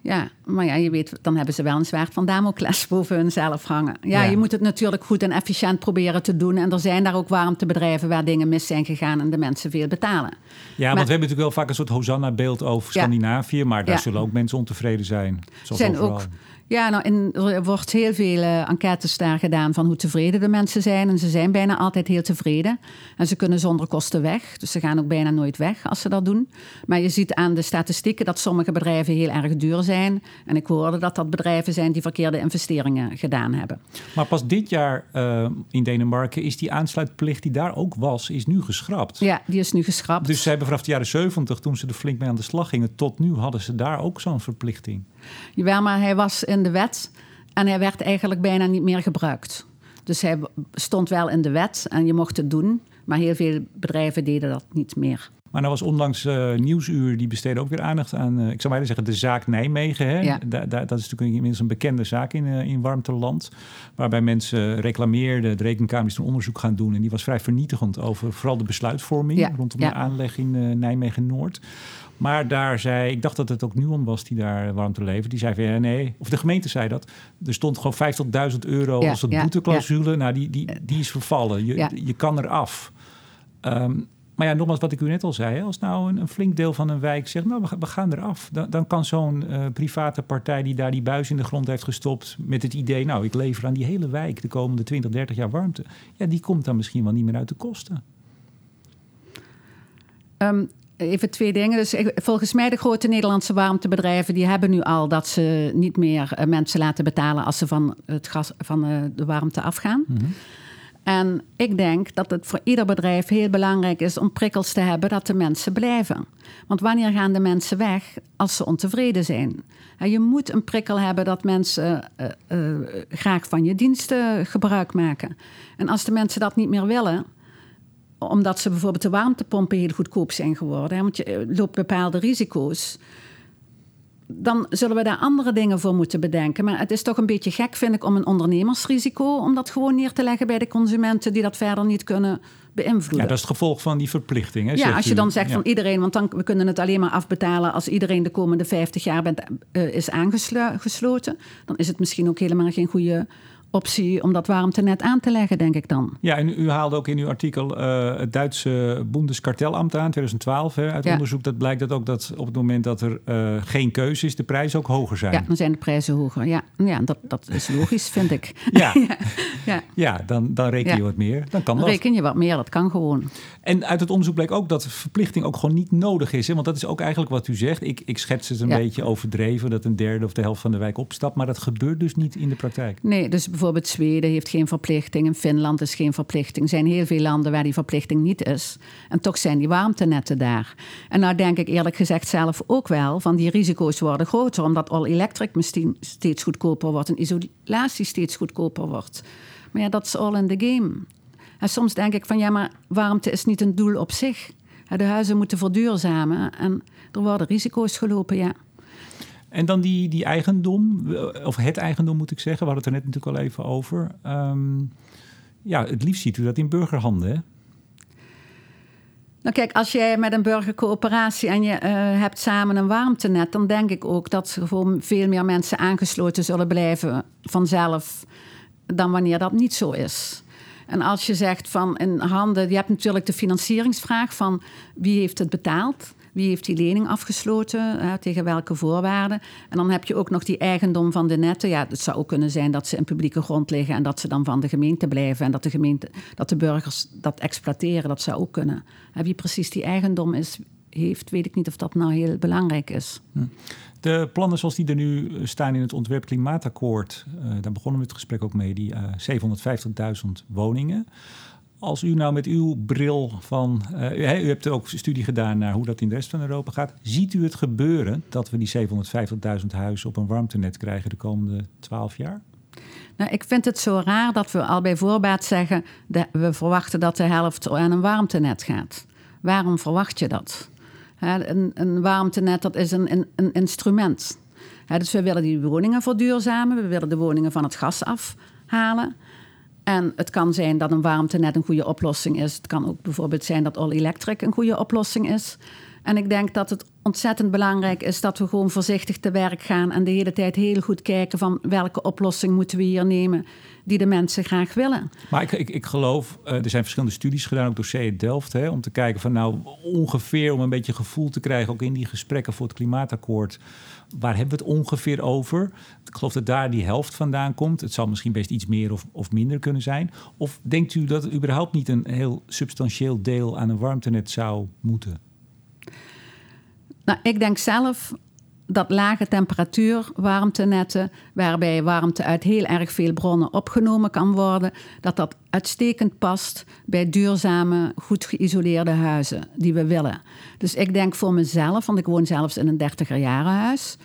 Speaker 2: Ja, maar ja, je weet, dan hebben ze wel een zwaard van Damocles *laughs* boven hunzelf hangen. Ja, ja, je moet het natuurlijk goed en efficiënt proberen te doen. En er zijn daar ook warmtebedrijven waar dingen mis zijn gegaan en de mensen veel betalen. Ja,
Speaker 1: want we hebben natuurlijk wel vaak een soort Hosanna-beeld over Scandinavië, maar daar zullen ook mensen ontevreden zijn.
Speaker 2: Zoals zijn ook ja, nou, er wordt heel veel uh, enquêtes daar gedaan van hoe tevreden de mensen zijn. En ze zijn bijna altijd heel tevreden. En ze kunnen zonder kosten weg. Dus ze gaan ook bijna nooit weg als ze dat doen. Maar je ziet aan de statistieken dat sommige bedrijven heel erg duur zijn. En ik hoorde dat dat bedrijven zijn die verkeerde investeringen gedaan hebben.
Speaker 1: Maar pas dit jaar uh, in Denemarken is die aansluitplicht die daar ook was, is nu geschrapt.
Speaker 2: Ja, die is nu geschrapt.
Speaker 1: Dus ze hebben vanaf de jaren 70, toen ze er flink mee aan de slag gingen, tot nu hadden ze daar ook zo'n verplichting.
Speaker 2: Jawel, maar hij was in de wet en hij werd eigenlijk bijna niet meer gebruikt. Dus hij stond wel in de wet en je mocht het doen, maar heel veel bedrijven deden dat niet meer.
Speaker 1: Maar nou was onlangs uh, Nieuwsuur, die besteedde ook weer aandacht aan, uh, ik zou maar zeggen, de zaak Nijmegen. Hè? Ja. Da, da, dat is natuurlijk inmiddels een bekende zaak in, uh, in warmteland. Waarbij mensen reclameerden, de rekenkamer is een onderzoek gaan doen. En die was vrij vernietigend over vooral de besluitvorming ja. rondom de aanleg in Nijmegen-Noord. Maar daar zei, ik dacht dat het ook Nuon was die daar warmte leverde. Die zei van ja, nee, of de gemeente zei dat. Er stond gewoon 50.000 euro als een boeteclausule. Nou, die, die, die is vervallen. Je, je kan eraf. Um, maar ja, nogmaals, wat ik u net al zei. Als nou een, een flink deel van een wijk zegt, nou, we, gaan eraf. Dan, dan kan zo'n uh, private partij die daar die buis in de grond heeft gestopt... met het idee, nou, ik lever aan die hele wijk de komende 20, 30 jaar warmte. Ja, die komt dan misschien wel niet meer uit de kosten.
Speaker 2: Um, Even twee dingen. Dus volgens mij de grote Nederlandse warmtebedrijven... die hebben nu al dat ze niet meer eh, mensen laten betalen... als ze van, het gas, van eh, de warmte afgaan. Mhm. En ik denk dat het voor ieder bedrijf heel belangrijk is... om prikkels te hebben dat de mensen blijven. Want wanneer gaan de mensen weg als ze ontevreden zijn? je moet een prikkel hebben dat mensen uh, graag van je diensten gebruik maken. En als de mensen dat niet meer willen omdat ze bijvoorbeeld de warmtepompen heel goedkoop zijn geworden, hè, want je eh, loopt bepaalde risico's. Dan zullen we daar andere dingen voor moeten bedenken. Maar het is toch een beetje gek, vind ik, om een ondernemersrisico... om dat gewoon neer te leggen bij de consumenten... die dat verder niet kunnen beïnvloeden.
Speaker 1: Ja, dat is het gevolg van die verplichting. Hè,
Speaker 2: ja, als je dan zegt van iedereen... want dan we kunnen het alleen maar afbetalen... als iedereen de komende 50 jaar bent, uh, is aangesloten... dan is het misschien ook helemaal geen goede optie om dat warmtenet aan te leggen, denk ik dan.
Speaker 1: Ja, en u haalde ook in uw artikel uh, het Duitse Bundeskartelamt aan, 2012, hè, uit onderzoek. Dat blijkt dat ook dat op het moment dat er uh, geen keuze is, de prijzen ook hoger zijn.
Speaker 2: Ja, dan zijn de prijzen hoger. Ja, ja dat, dat is logisch, vind ik.
Speaker 1: Ja, *laughs* ja. ja. dan, dan reken je wat meer. Dan kan
Speaker 2: dan
Speaker 1: dat.
Speaker 2: reken je wat meer, dat kan gewoon.
Speaker 1: En uit het onderzoek bleek ook dat verplichting ook gewoon niet nodig is. Hè? Want dat is ook eigenlijk wat u zegt. Ik, ik schets het een beetje overdreven, dat een derde of de helft van de wijk opstapt. Maar dat gebeurt dus niet in de praktijk.
Speaker 2: Nee, dus bijvoorbeeld Zweden heeft geen verplichting, in Finland is geen verplichting. Er zijn heel veel landen waar die verplichting niet is. En toch zijn die warmtenetten daar. En nou denk ik eerlijk gezegd zelf ook wel van die risico's worden groter, omdat all electric misschien steeds goedkoper wordt en isolatie steeds goedkoper wordt. Maar ja, dat is all in the game. En soms denk ik van ja, maar warmte is niet een doel op zich. De huizen moeten verduurzamen en er worden risico's gelopen, ja.
Speaker 1: En dan die, die eigendom, of het eigendom moet ik zeggen, we hadden het er net natuurlijk al even over. Ehm, ja, het liefst ziet u dat in burgerhanden?
Speaker 2: Nou kijk, als jij met een burgercoöperatie en je uh, hebt samen een warmtenet, dan denk ik ook dat er gewoon veel meer mensen aangesloten zullen blijven vanzelf dan wanneer dat niet zo is. En als je zegt van in handen, je hebt natuurlijk de financieringsvraag van wie heeft het betaald? Wie heeft die lening afgesloten? tegen welke voorwaarden? En dan heb je ook nog die eigendom van de netten. Ja, het zou ook kunnen zijn dat ze in publieke grond liggen en dat ze dan van de gemeente blijven en dat de, gemeente, dat de burgers dat exploiteren. Dat zou ook kunnen. Heb je precies die eigendom is, heeft, weet ik niet of dat nou heel belangrijk is.
Speaker 1: De plannen zoals die er nu staan in het ontwerp klimaatakkoord, uh, daar begonnen we het gesprek ook mee, die uh, eh, 750.000 woningen. Als u nou met uw bril van. Uh, u, hebt ook studie gedaan naar hoe dat in de rest van Europa gaat. Ziet u het gebeuren dat we die 750.000 huizen op een warmtenet krijgen de komende 12 jaar?
Speaker 2: Nou, ik vind het zo raar dat we al bij voorbaat zeggen... we verwachten dat de helft aan een warmtenet gaat. Waarom verwacht je dat? een, een warmtenet dat is een, een, een instrument. dus we willen die woningen verduurzamen. We willen de woningen van het gas afhalen. En het kan zijn dat een warmtenet een goede oplossing is. Het kan ook bijvoorbeeld zijn dat all-electric een goede oplossing is. En ik denk dat het ontzettend belangrijk is dat we gewoon voorzichtig te werk gaan en de hele tijd heel goed kijken van welke oplossing moeten we hier nemen die de mensen graag willen.
Speaker 1: Maar ik, ik, ik geloof, uh, er zijn verschillende studies gedaan, ook door CE Delft, hè, om te kijken van nou ongeveer om een beetje gevoel te krijgen, ook in die gesprekken voor het klimaatakkoord, waar hebben we het ongeveer over? Ik geloof dat daar die helft vandaan komt. Het zal misschien best iets meer of, of minder kunnen zijn. Of denkt u dat er überhaupt niet een heel substantieel deel aan een warmtenet zou moeten?
Speaker 2: Nou, ik denk zelf dat lage temperatuur warmtenetten, waarbij warmte uit heel erg veel bronnen opgenomen kan worden, dat dat uitstekend past bij duurzame, goed geïsoleerde huizen die we willen. Dus ik denk voor mezelf, want ik woon zelfs in een 30er jaren huis,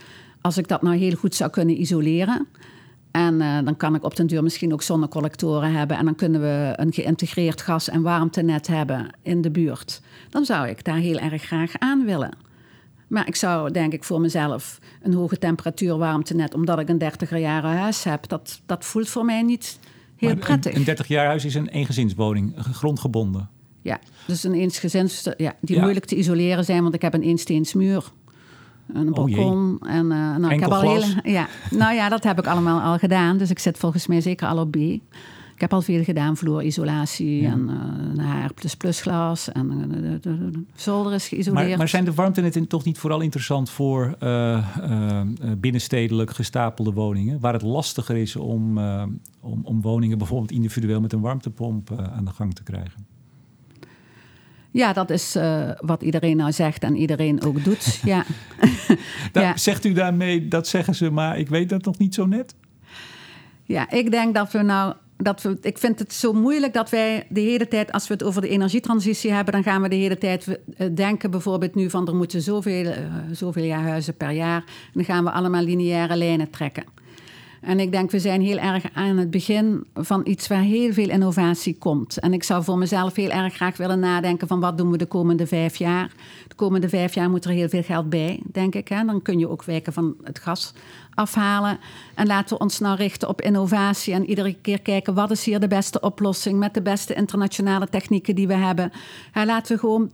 Speaker 2: als ik dat nou heel goed zou kunnen isoleren. En uh, dan kan ik op den duur misschien ook zonnecollectoren hebben. En dan kunnen we een geïntegreerd gas- en warmtenet hebben in de buurt. Dan zou ik daar heel erg graag aan willen. Maar ik zou denk ik voor mezelf een hoge temperatuur warmtenet, omdat ik een 30er jaren huis heb, dat, dat voelt voor mij niet heel prettig.
Speaker 1: Een, 30 jaar huis is een eengezinswoning, grondgebonden.
Speaker 2: Ja, dus een eensgezins, ja, die moeilijk te isoleren zijn, want ik heb een eensteensmuur. Een oh balkon. en, uh, nou, ik heb al hele, ja, nou ja, dat heb ik allemaal al gedaan. Dus ik zit volgens mij zeker al op B. Ik heb al veel gedaan, vloerisolatie ja. en uh, HR++ glas en uh, de, de, de, zolder is geïsoleerd.
Speaker 1: Maar, maar zijn de warmtenetten toch niet vooral interessant voor uh, binnenstedelijk gestapelde woningen, waar het lastiger is om, om, om woningen bijvoorbeeld individueel met een warmtepomp aan de gang te krijgen?
Speaker 2: Ja, dat is uh, wat iedereen nou zegt en iedereen ook doet. *laughs* ja. *laughs*
Speaker 1: ja. Zegt u daarmee, dat zeggen ze, maar ik weet dat nog niet zo net?
Speaker 2: Ja, ik denk dat we nou dat we, ik vind het zo moeilijk dat wij de hele tijd, als we het over de energietransitie hebben, dan gaan we de hele tijd eh, denken, bijvoorbeeld nu van er moeten zoveel, uh, zoveel jaar huizen per jaar. Dan gaan we allemaal lineaire lijnen trekken. En ik denk, we zijn heel erg aan het begin van iets waar heel veel innovatie komt. En ik zou voor mezelf heel erg graag willen nadenken van wat doen we de komende vijf jaar. De komende vijf jaar moet er heel veel geld bij, denk ik. Hè? Dan kun je ook wijken van het gas afhalen. En laten we ons nou richten op innovatie en iedere keer kijken wat is hier de beste oplossing met de beste internationale technieken die we hebben. Ja, laten we gewoon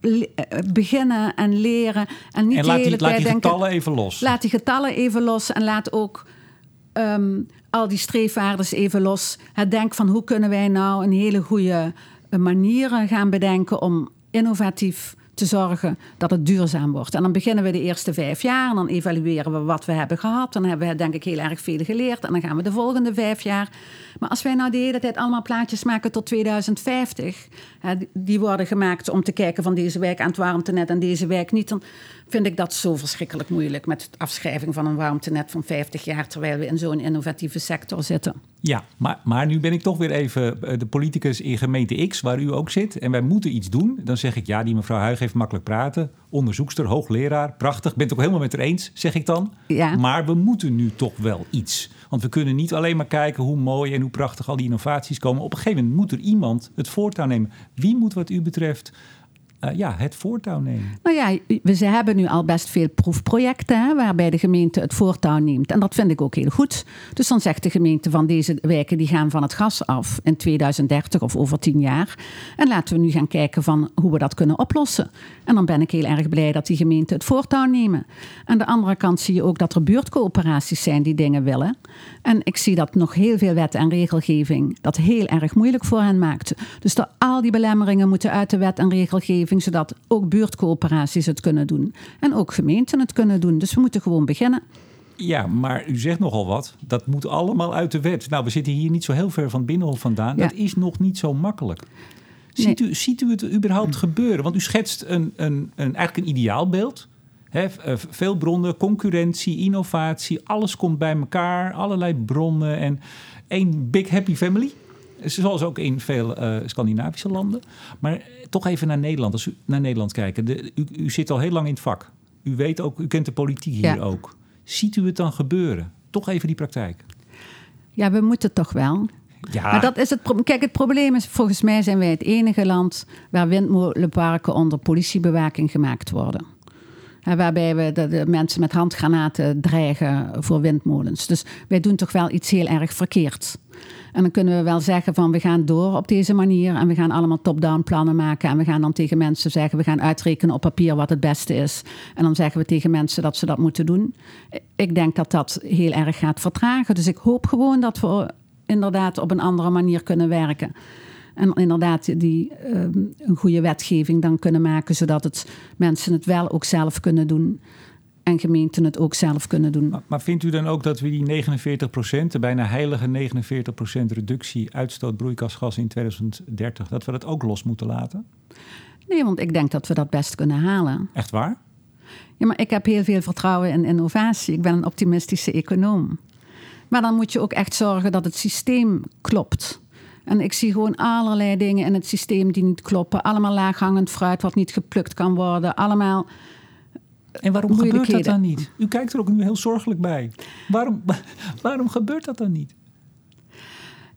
Speaker 2: eh, beginnen en leren. En niet
Speaker 1: en de hele
Speaker 2: die,
Speaker 1: tijd laat die getallen even los.
Speaker 2: Laat die getallen even los en laat ook um, al die streefwaardes even los. Het denk van hoe kunnen wij nou een hele goede manieren gaan bedenken om innovatief te zorgen dat het duurzaam wordt. En dan beginnen we de eerste vijf jaar en dan evalueren we wat we hebben gehad. Dan hebben we denk ik heel erg veel geleerd en dan gaan we de volgende vijf jaar. Maar als wij nou de hele tijd allemaal plaatjes maken tot 2050, die worden gemaakt om te kijken van deze wijk aan het warmtenet en deze wijk niet, dan vind ik dat zo verschrikkelijk moeilijk met de afschrijving van een warmtenet van 50 jaar, terwijl we in zo'n innovatieve sector zitten.
Speaker 1: Ja, maar, maar nu ben ik toch weer even eh, de politicus in gemeente X, waar u ook zit. En wij moeten iets doen. Dan zeg ik, ja, die mevrouw Huig heeft makkelijk praten. Onderzoekster, hoogleraar, prachtig. Ben het ook helemaal met haar eens, zeg ik dan.
Speaker 2: Ja.
Speaker 1: Maar we moeten nu toch wel iets. Want we kunnen niet alleen maar kijken hoe mooi en hoe prachtig al die innovaties komen. Op een gegeven moment moet er iemand het voortouw nemen. Wie moet wat u betreft uh, ja, het voortouw nemen?
Speaker 2: Nou ja, we hebben nu al best veel proefprojecten hè, waarbij de gemeente het voortouw neemt. En dat vind ik ook heel goed. Dus dan zegt de gemeente van deze wijken die gaan van het gas af in 2030 of over tien jaar. En laten we nu gaan kijken van hoe we dat kunnen oplossen. En dan ben ik heel erg blij dat die gemeenten het voortouw nemen. Aan de andere kant zie je ook dat er buurtcoöperaties zijn die dingen willen. En ik zie dat nog heel veel wet en regelgeving dat heel erg moeilijk voor hen maakt. Dus dat al die belemmeringen moeten uit de wet en regelgeving zodat ook buurtcoöperaties het kunnen doen. En ook gemeenten het kunnen doen. Dus we moeten gewoon beginnen.
Speaker 1: Ja, maar u zegt nogal wat. Dat moet allemaal uit de wet. Nou, we zitten hier niet zo heel ver van het Binnenhof vandaan. Dat is nog niet zo makkelijk. Ziet, u, ziet u het überhaupt gebeuren? Want u schetst een, een, een, eigenlijk een ideaalbeeld. He, eh, veel bronnen, concurrentie, innovatie, alles komt bij elkaar. Allerlei bronnen en één big happy family. Zoals ook in veel uh, Scandinavische landen. Maar toch even naar Nederland. Als u naar Nederland kijkt. De, u, u, zit al heel lang in het vak. U weet ook, u kent de politiek hier ook. Ziet u het dan gebeuren? Toch even die praktijk.
Speaker 2: Ja, we moeten toch wel. Ja. Maar dat is het probleem. Kijk, het probleem is, volgens mij zijn wij het enige land waar windmolenparken onder politiebewaking gemaakt worden. Waarbij we de, de, mensen met handgranaten dreigen voor windmolens. Dus wij doen toch wel iets heel erg verkeerd. En dan kunnen we wel zeggen van we gaan door op deze manier en we gaan allemaal top-down plannen maken en we gaan dan tegen mensen zeggen we gaan uitrekenen op papier wat het beste is. En dan zeggen we tegen mensen dat ze dat moeten doen. Ik denk dat dat heel erg gaat vertragen. Dus ik hoop gewoon dat we inderdaad op een andere manier kunnen werken. En inderdaad die, ehm, een goede wetgeving dan kunnen maken, zodat het, mensen het wel ook zelf kunnen doen. En gemeenten het ook zelf kunnen doen.
Speaker 1: Maar, maar vindt u dan ook dat we die 49 procent, de bijna heilige 49 procent reductie uitstoot broeikasgas in 2030, dat we dat ook los moeten laten?
Speaker 2: Nee, want ik denk dat we dat best kunnen halen.
Speaker 1: Echt waar?
Speaker 2: Ja, maar ik heb heel veel vertrouwen in innovatie. Ik ben een optimistische econoom. Maar dan moet je ook echt zorgen dat het systeem klopt. En ik zie gewoon allerlei dingen in het systeem die niet kloppen. Allemaal laaghangend fruit wat niet geplukt kan worden. Allemaal.
Speaker 1: En waarom gebeurt dat dan niet? U kijkt er ook nu heel zorgelijk bij. Waarom, *laughs* waarom gebeurt dat dan niet?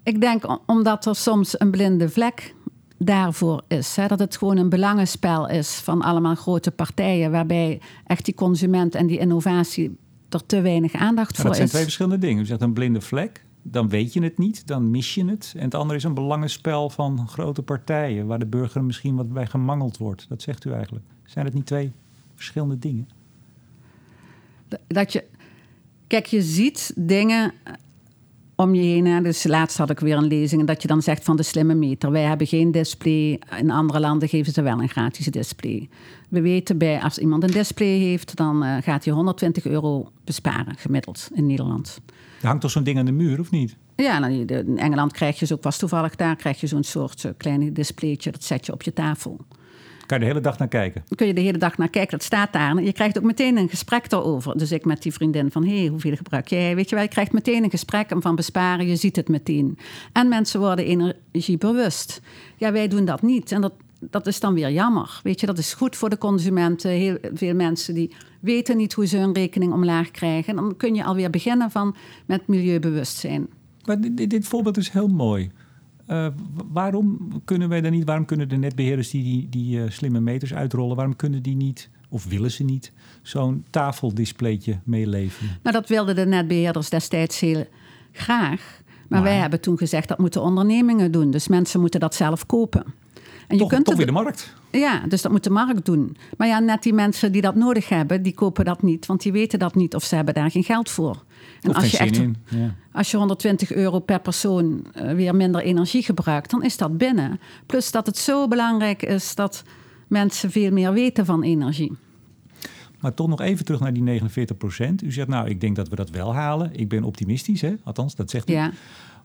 Speaker 2: Ik denk omdat er soms een blinde vlek daarvoor is. Hè? Dat het gewoon een belangenspel is van allemaal grote partijen, waarbij echt die consument en die innovatie er te weinig aandacht voor is.
Speaker 1: Dat zijn twee verschillende dingen. U zegt een blinde vlek, dan weet je het niet, dan mis je het. En het andere is een belangenspel van grote partijen, waar de burger misschien wat bij gemangeld wordt. Dat zegt u eigenlijk. Zijn het niet twee verschillende dingen?
Speaker 2: Dat je, kijk, je ziet dingen om je heen. Dus laatst had ik weer een lezing en dat je dan zegt van de slimme meter. Wij hebben geen display. In andere landen geven ze wel een gratis display. We weten bij als iemand een display heeft, dan uh, gaat hij 120 euro besparen gemiddeld in Nederland.
Speaker 1: Er hangt toch zo'n ding aan de muur, of niet?
Speaker 2: Ja, nou, in Engeland krijg je zo, ook was toevallig daar, krijg je zo'n soort uh, kleine displaytje. Dat zet je op je tafel.
Speaker 1: Kan je de hele dag naar kijken?
Speaker 2: Kun je de hele dag naar kijken, dat staat daar. Je krijgt ook meteen een gesprek erover. Dus ik met die vriendin van, hé, hey, hoeveel gebruik jij? Weet je wel, je krijgt meteen een gesprek en van besparen, je ziet het meteen. En mensen worden energiebewust. Ja, wij doen dat niet. En dat, dat is dan weer jammer. Weet je, dat is goed voor de consumenten. Heel veel mensen die weten niet hoe ze hun rekening omlaag krijgen. En dan kun je alweer beginnen van met milieubewustzijn.
Speaker 1: Maar dit, dit voorbeeld is heel mooi. Uh, waarom kunnen wij dan niet, waarom kunnen de netbeheerders die die, die uh, slimme meters uitrollen, waarom kunnen die niet, of willen ze niet, zo'n tafeldisplaytje meeleveren?
Speaker 2: Nou, dat wilden de netbeheerders destijds heel graag. Maar, maar wij hebben toen gezegd dat moeten ondernemingen doen. Dus mensen moeten dat zelf kopen.
Speaker 1: En je toch, kunt toch weer de markt.
Speaker 2: Ja, dus dat moet de markt doen. Maar ja, net die mensen die dat nodig hebben, die kopen dat niet. Want die weten dat niet of ze hebben daar geen geld voor.
Speaker 1: En als je, echt,
Speaker 2: ja. als je 120 euro per persoon uh, weer minder energie gebruikt, dan is dat binnen. Plus dat het zo belangrijk is dat mensen veel meer weten van energie.
Speaker 1: Maar toch nog even terug naar die 49 procent. U zegt, nou, ik denk dat we dat wel halen. Ik ben optimistisch, hè? althans, dat zegt u.
Speaker 2: Ja.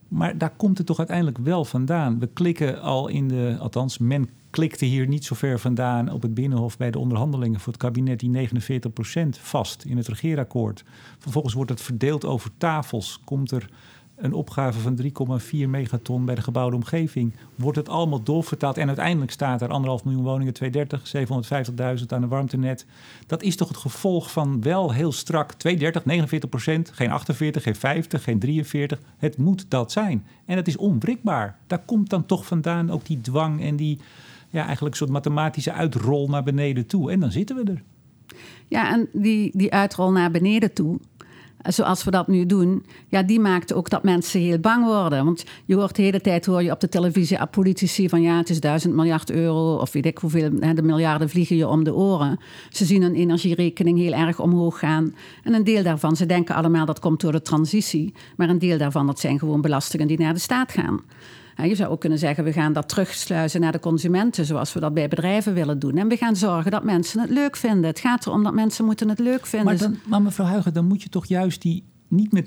Speaker 1: Maar daar komt het toch uiteindelijk wel vandaan. We klikken al in de, althans, men klikte hier niet zo ver vandaan op het Binnenhof bij de onderhandelingen voor het kabinet die 49% vast in het regeerakkoord. Vervolgens wordt het verdeeld over tafels. Komt er een opgave van 3,4 megaton bij de gebouwde omgeving. Wordt het allemaal doorvertaald en uiteindelijk staat er anderhalf miljoen woningen, 230, 750.000 aan een warmtenet. Dat is toch het gevolg van wel heel strak 230, 49 procent, geen 48, geen 50, geen 43. Het moet dat zijn. En het is onwrikbaar. Daar komt dan toch vandaan ook die dwang en die ja, eigenlijk soort mathematische uitrol naar beneden toe. En dan zitten we er.
Speaker 2: Ja, en die, die uitrol naar beneden toe, zoals we dat nu doen, ja, die maakt ook dat mensen heel bang worden. Want je hoort de hele tijd hoor je op de televisie aan politici van ja, het is duizend miljard euro of weet ik hoeveel, de miljarden vliegen je om de oren. Ze zien hun energierekening heel erg omhoog gaan. En een deel daarvan, ze denken allemaal dat komt door de transitie, maar een deel daarvan, dat zijn gewoon belastingen die naar de staat gaan. Je zou ook kunnen zeggen, we gaan dat terugsluizen naar de consumenten, zoals we dat bij bedrijven willen doen. En we gaan zorgen dat mensen het leuk vinden. Het gaat erom dat mensen moeten het leuk vinden.
Speaker 1: Maar, mevrouw Huigen, dan moet je toch juist die niet met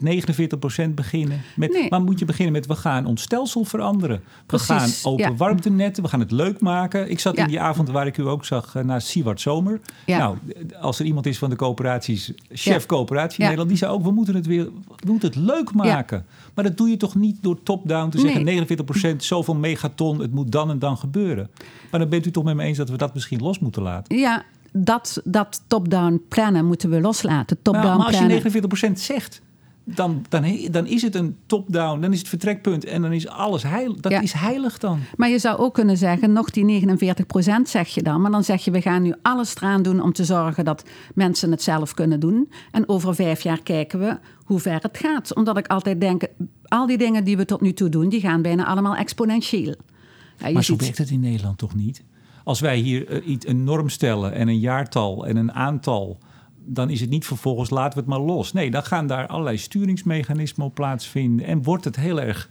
Speaker 1: 49% beginnen. Met,
Speaker 2: Nee.
Speaker 1: Maar moet je beginnen met we gaan ons stelsel veranderen. We
Speaker 2: Precies,
Speaker 1: gaan open
Speaker 2: ja.
Speaker 1: warmtenetten, we gaan het leuk maken. Ik zat
Speaker 2: Ja.
Speaker 1: in die avond waar ik u ook zag uh, naar Sieward Zomer.
Speaker 2: Ja.
Speaker 1: Nou, als er iemand is van de coöperaties, chef coöperatie in. Nederland, die zei ook, we moeten het weer we moeten het leuk maken. Maar dat doe je toch niet door top-down te zeggen
Speaker 2: Nee.
Speaker 1: 49% zoveel megaton, het moet dan en dan gebeuren. Maar dan bent u toch met me eens dat we dat misschien los moeten laten.
Speaker 2: Ja, dat, dat top-down plannen moeten we loslaten. Top-down
Speaker 1: Nou, maar als je 49% zegt, dan, dan, dan is het een top-down, dan is het vertrekpunt en dan is alles heilig. Dat
Speaker 2: Ja.
Speaker 1: is heilig dan.
Speaker 2: Maar je zou ook kunnen zeggen, nog die 49% zeg je dan. Maar dan zeg je, we gaan nu alles eraan doen om te zorgen dat mensen het zelf kunnen doen. En over vijf jaar kijken we hoe ver het gaat. Omdat ik altijd denk, al die dingen die we tot nu toe doen, die gaan bijna allemaal exponentieel. Ja,
Speaker 1: Maar zo werkt het in Nederland toch niet? Als wij hier eh, iets, een norm stellen en een jaartal en een aantal, dan is het niet vervolgens laten we het maar los. Nee, dan gaan daar allerlei sturingsmechanismen op plaatsvinden en wordt het heel erg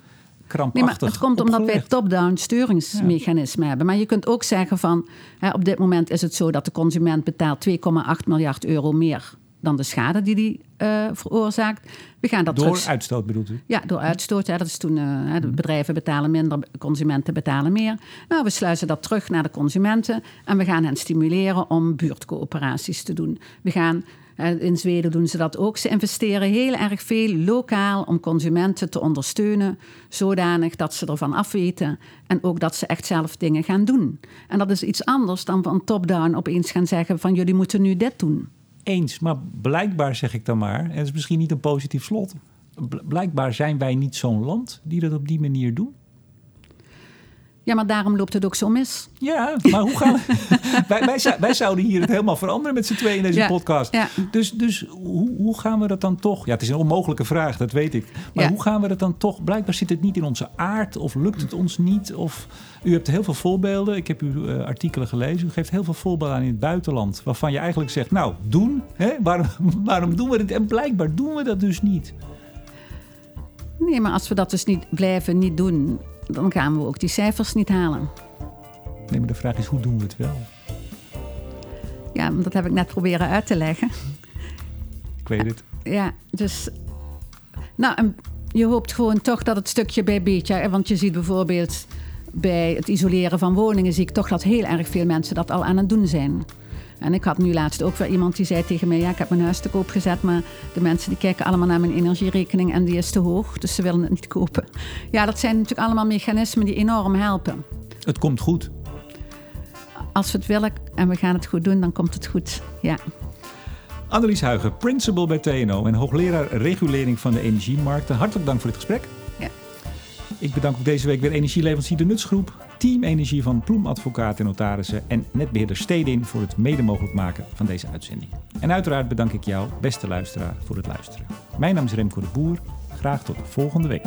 Speaker 2: Nee,
Speaker 1: krampachtig.
Speaker 2: maar het komt omdat wij top-down sturingsmechanismen hebben. Maar je kunt ook zeggen van, hè, op dit moment is het zo dat de consument betaalt 2,8 miljard euro meer dan de schade die die eh, veroorzaakt. We gaan dat
Speaker 1: Door
Speaker 2: terug...
Speaker 1: uitstoot bedoelt u?
Speaker 2: Ja, door uitstoot. Ja, dat is toen, eh, de bedrijven betalen minder, consumenten betalen meer. Nou, we sluizen dat terug naar de consumenten en we gaan hen stimuleren om buurtcoöperaties te doen. We gaan, in Zweden doen ze dat ook. Ze investeren heel erg veel lokaal om consumenten te ondersteunen, zodanig dat ze ervan afweten en ook dat ze echt zelf dingen gaan doen. En dat is iets anders dan van top-down opeens gaan zeggen van jullie moeten nu dit doen.
Speaker 1: Eens, maar blijkbaar zeg ik dan maar, en het is misschien niet een positief slot. bl- Blijkbaar zijn wij niet zo'n land die dat op die manier doen.
Speaker 2: Ja, maar daarom loopt het ook zo mis.
Speaker 1: Ja, maar hoe gaan we... *laughs* wij, wij, zou- wij zouden hier het helemaal veranderen met z'n tweeën in deze
Speaker 2: Ja,
Speaker 1: podcast.
Speaker 2: ja.
Speaker 1: Dus, dus hoe, hoe gaan we dat dan toch... Ja, het is een onmogelijke vraag, dat weet ik. Maar
Speaker 2: Ja.
Speaker 1: hoe gaan we dat dan toch... Blijkbaar zit het niet in onze aard of lukt het ons niet. Of, u hebt heel veel voorbeelden. Ik heb uw eh, artikelen gelezen. U geeft heel veel voorbeelden aan in het buitenland. Waarvan je eigenlijk zegt, nou, doen. Hè? Waarom, *laughs* waarom doen we dit? En blijkbaar doen we dat dus niet.
Speaker 2: Nee, maar als we dat dus niet blijven niet doen, dan gaan we ook die cijfers niet halen.
Speaker 1: Nee, maar de vraag is, hoe doen we het wel?
Speaker 2: Ja, dat heb ik net proberen uit te leggen.
Speaker 1: Ik weet het.
Speaker 2: Ja, dus. Nou, en je hoopt gewoon toch dat het stukje bij beetje. Want je ziet bijvoorbeeld bij het isoleren van woningen, zie ik toch dat heel erg veel mensen dat al aan het doen zijn. En ik had nu laatst ook weer iemand die zei tegen mij: Ja, ik heb mijn huis te koop gezet, maar de mensen die kijken allemaal naar mijn energierekening en die is te hoog, dus ze willen het niet kopen. *laughs* Ja, dat zijn natuurlijk allemaal mechanismen die enorm helpen.
Speaker 1: Het komt goed.
Speaker 2: Als we het willen en we gaan het goed doen, dan komt het goed. Ja.
Speaker 1: Annelies Huigen, principal bij TNO en hoogleraar regulering van de energiemarkten. Hartelijk dank voor dit gesprek.
Speaker 2: Ja.
Speaker 1: Ik bedank ook deze week weer energieleverancier De Nutsgroep, Team Energie van Ploem Advocaten en Notarissen en netbeheerder Stedin voor het mede mogelijk maken van deze uitzending. En uiteraard bedank ik jou, beste luisteraar, voor het luisteren. Mijn naam is Remco de Boer. Graag tot volgende week.